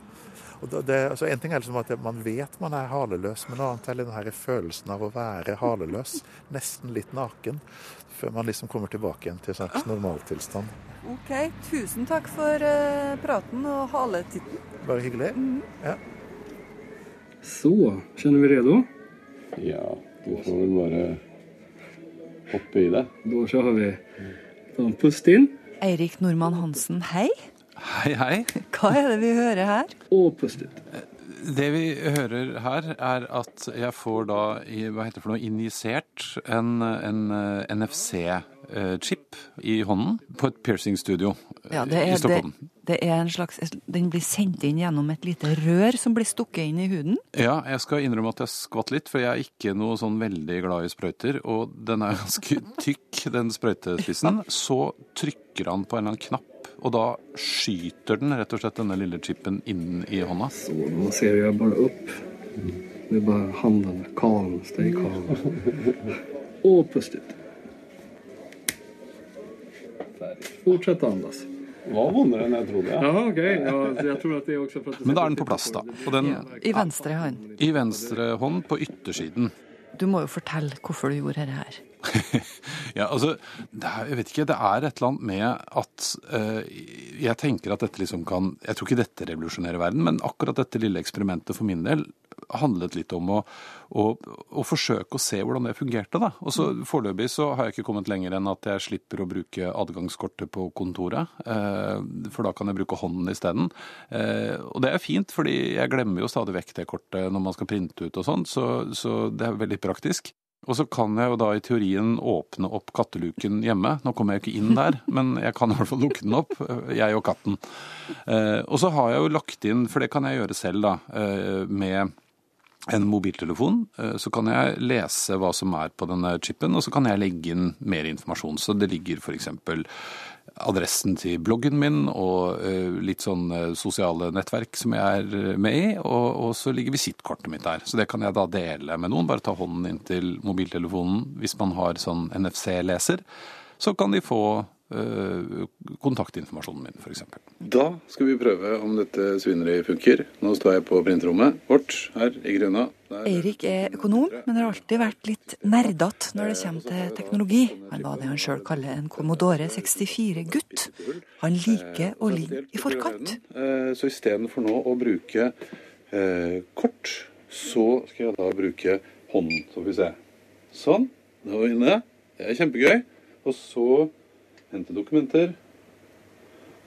Det, altså En ting er liksom at man vet man er haleløs, men noe annet er den følelsen av å være haleløs. [LAUGHS] Nesten litt naken. Før man liksom kommer tilbake igjen til en slags normaltilstand. OK, tusen takk for eh, praten og haletitten. Bare hyggelig. Ja. Så, kjenner vi redo? Ja, du får vel bare hoppe i det. så har vi. En pust inn. Eirik Normann Hansen, hei. Hei, hei. Hva er det vi hører her? Og pust ut. Det vi hører her, er at jeg får da, hva heter det for noe, injisert en, en eh, NFC-chip i hånden på et piercingstudio eh, Ja, det i er, det, det er en slags Den blir sendt inn gjennom et lite rør som blir stukket inn i huden. Ja, jeg skal innrømme at jeg skvatt litt, for jeg er ikke noe sånn veldig glad i sprøyter. Og den er [LAUGHS] ganske tykk, den sprøytespissen. Så trykker han på en eller annen knapp, og da skyter den rett og slett denne lille chipen inn i hånda. Så man ser jeg bare opp Det er bare handen, kan, stay calm. Og pust ut. Fortsett å andas. Var vondere enn jeg trodde. Ja, ok. Ja, jag tror at det er også Men da er den på plass, da. Og den, I venstre hånd. I venstre hånd på yttersiden. Du må jo fortelle hvorfor du gjorde dette her. [LAUGHS] Ja, altså, er, jeg vet ikke, det er et eller annet med at uh, jeg tenker at dette liksom kan Jeg tror ikke dette revolusjonerer verden, men akkurat dette lille eksperimentet for min del handlet litt om å, å, å forsøke å se hvordan det fungerte. da. Og så Foreløpig så har jeg ikke kommet lenger enn at jeg slipper å bruke adgangskortet på kontoret. Eh, for da kan jeg bruke hånden isteden. Eh, og det er fint, fordi jeg glemmer jo stadig vekk det kortet når man skal printe ut og sånn, så, så det er veldig praktisk. Og så kan jeg jo da i teorien åpne opp katteluken hjemme. Nå kommer jeg jo ikke inn der, [LAUGHS] men jeg kan i hvert fall lukke den opp, jeg og katten. Eh, og så har jeg jo lagt inn, for det kan jeg gjøre selv da, eh, med en mobiltelefon, eh, så kan jeg lese hva som er på denne chipen, og så kan jeg legge inn mer informasjon. Så det ligger f.eks. adressen til bloggen min og eh, litt sånn eh, sosiale nettverk som jeg er med i, og, og så ligger visittkortet mitt der. Så det kan jeg da dele med noen. Bare ta hånden inn til mobiltelefonen hvis man har sånn NFC-leser. Så kan de få eh, kontaktinformasjonen min, f.eks. Da skal vi prøve om dette svineriet funker. Nå står jeg på printerrommet vårt her i Grønna. Der- Eirik er økonom, men har alltid vært litt nerdete når det kommer til teknologi. Han var det han sjøl kaller en Commodore 64-gutt. Han liker å ligge i forkant. Eh, Så istedenfor nå å bruke eh, kort, så skal jeg da bruke hånden. Så får vi se. Sånn. Nå er vi inne. Det er kjempegøy. Og så hente dokumenter.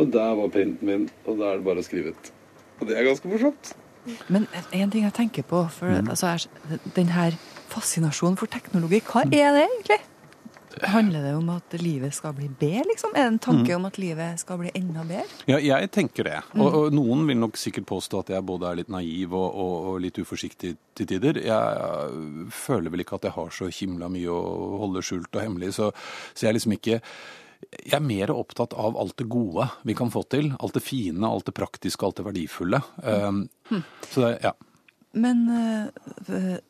Og der var printen min, og da er det bare å skrive ut. Og det er ganske morsomt. Men en ting jeg tenker på, for altså, er, den her fascinasjonen for teknologi, hva er det egentlig? Handler det om at livet skal bli bedre, liksom? Er det en tanke om at livet skal bli enda bedre? Ja, jeg tenker det. Og, og noen vil nok sikkert påstå at jeg både er litt naiv og, og, og litt uforsiktig til tider. Jeg føler vel ikke at jeg har så himla mye å holde skjult og hemmelig, så, så jeg er liksom ikke jeg er mer opptatt av alt det gode vi kan få til. Alt det fine, alt det praktiske, alt det verdifulle. Um, Så det, ja. Men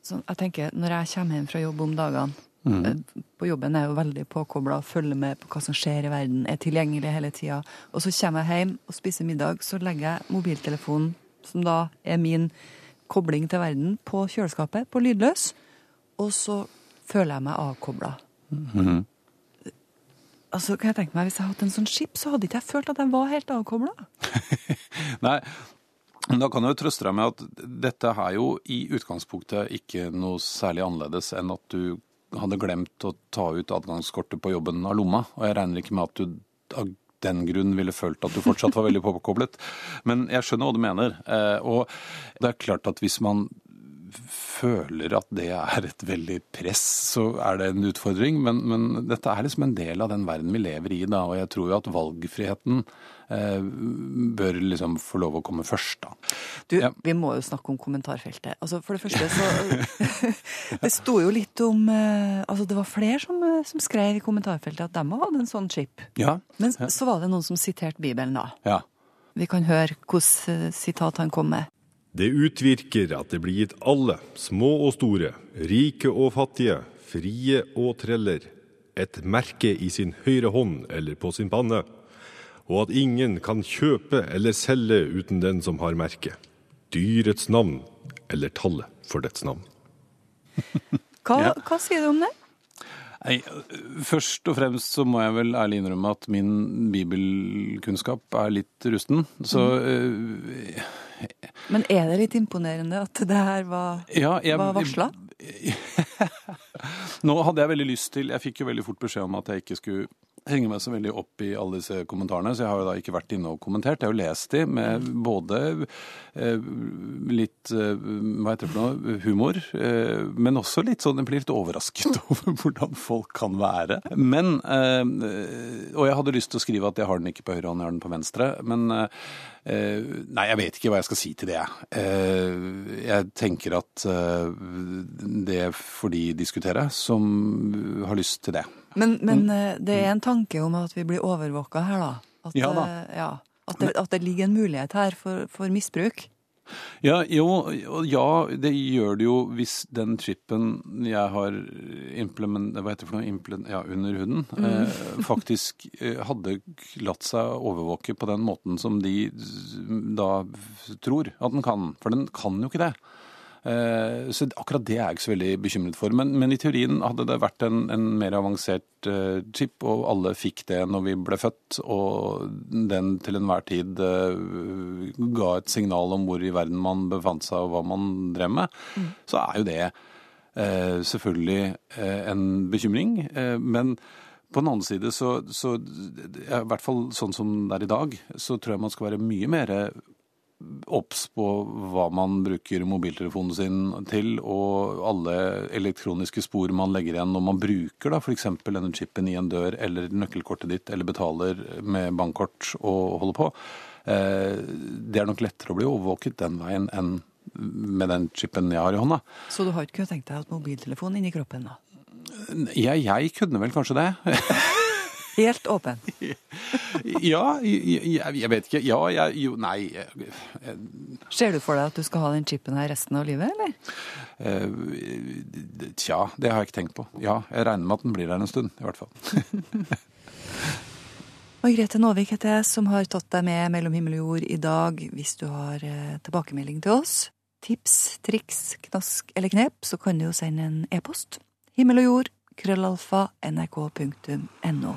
sånn, jeg tenker, når jeg kommer hjem fra jobb om dagene øh, På jobben er jeg jo veldig påkobla, følger med på hva som skjer i verden, er tilgjengelig hele tida. Og så kommer jeg hjem og spiser middag, så legger jeg mobiltelefonen, som da er min kobling til verden, på kjøleskapet, på lydløs. Og så føler jeg meg avkobla. Mhm. Altså, kan jeg tenke meg, Hvis jeg hadde hatt en sånn skip, så hadde ikke jeg følt at jeg var helt avkobla. [LAUGHS] Nei, da kan jeg jo trøste deg med at dette er jo i utgangspunktet ikke noe særlig annerledes enn at du hadde glemt å ta ut adgangskortet på jobben av lomma. Og jeg regner ikke med at du av den grunn ville følt at du fortsatt var veldig påkoblet. Men jeg skjønner hva du mener. Eh, Og det er klart at hvis man føler at det er et veldig press, så er det en utfordring. Men, men dette er liksom en del av den verden vi lever i, da. Og jeg tror jo at valgfriheten eh, bør liksom få lov å komme først, da. Du, vi må jo snakke om kommentarfeltet. Altså, for det første så [LAUGHS] Det sto jo litt om eh, Altså, det var flere som, eh, som skrev i kommentarfeltet at de hadde en sånn chip. Ja. Men ja. så var det noen som siterte Bibelen, da. ja. Vi kan høre hvilket sitat han kom med. Det utvirker at det blir gitt alle, små og store, rike og fattige, frie og treller, et merke i sin høyre hånd eller på sin panne, og at ingen kan kjøpe eller selge uten den som har merket, dyrets navn eller tallet for dets navn. [LAUGHS] Hva, hva sier du om det? Nei, først og fremst så må jeg vel ærlig innrømme at min bibelkunnskap er litt rusten. Så eh, Men er det litt imponerende at det her var, Ja, jeg- var varsla? [LAUGHS] Nå hadde jeg veldig lyst til Jeg fikk jo veldig fort beskjed om at jeg ikke skulle henge meg så veldig opp i alle disse kommentarene, så jeg har jo da ikke vært inne og kommentert. Jeg har jo lest de med både eh, litt eh, hva heter det for noe, humor, eh, men også litt sånn, jeg blir litt overrasket [LAUGHS] over hvordan folk kan være. Men, eh, og jeg hadde lyst til å skrive at jeg har den ikke på høyre hånd, jeg har den på venstre, men eh, Nei, jeg vet ikke hva jeg skal si til det. Eh, Jeg tenker at det får de diskutere som har lyst til det. Men, men eh, det er en tanke om at vi blir overvåka her, da. At, Ja da. eh, ja, at, det, at det ligger en mulighet her for, for misbruk. Ja, jo, ja, det gjør det jo hvis den chipen jeg har implement, hva heter det for noe, implement, ja, under huden, Mm. eh, faktisk eh, hadde latt seg overvåke på den måten som de da tror at den kan. For den kan jo ikke det. Eh, Så akkurat det er jeg ikke så veldig bekymret for. Men, men i teorien hadde det vært en, en mer avansert eh, chip, og alle fikk det når vi ble født, og den til enhver tid eh, ga et signal om hvor i verden man befant seg og hva man drev med, så er jo det selvfølgelig en bekymring. Men på den annen side så, så i hvert fall sånn som det er i dag, så tror jeg man skal være mye mer obs på hva man bruker mobiltelefonen sin til, og alle elektroniske spor man legger igjen når man bruker da f.eks. denne chipen i en dør, eller nøkkelkortet ditt, eller betaler med bankkort og holder på. Eh, Det er nok lettere å bli overvåket den veien enn med den chipen jeg har i hånda. Så du har ikke tenkt deg at mobiltelefonen inni kroppen, da? Jeg, jeg kunne vel kanskje det. [LAUGHS] Helt åpen. [LAUGHS] ja, jeg, jeg vet ikke. Ja, jeg Jo, nei. jeg- jeg- Ser du for deg at du skal ha den chipen her resten av livet, eller? Uh, Tja, det har jeg ikke tenkt på. Ja, jeg regner med at den blir der en stund, i hvert fall. [LAUGHS] Margrethe Nåvik heter jeg, som har tatt deg med mellom himmel og jord i dag. Hvis du har eh, tilbakemelding til oss, tips, triks, knask eller knep, så kan du jo sende en e-post. Himmel og jord, krøllalfa, nrk.no.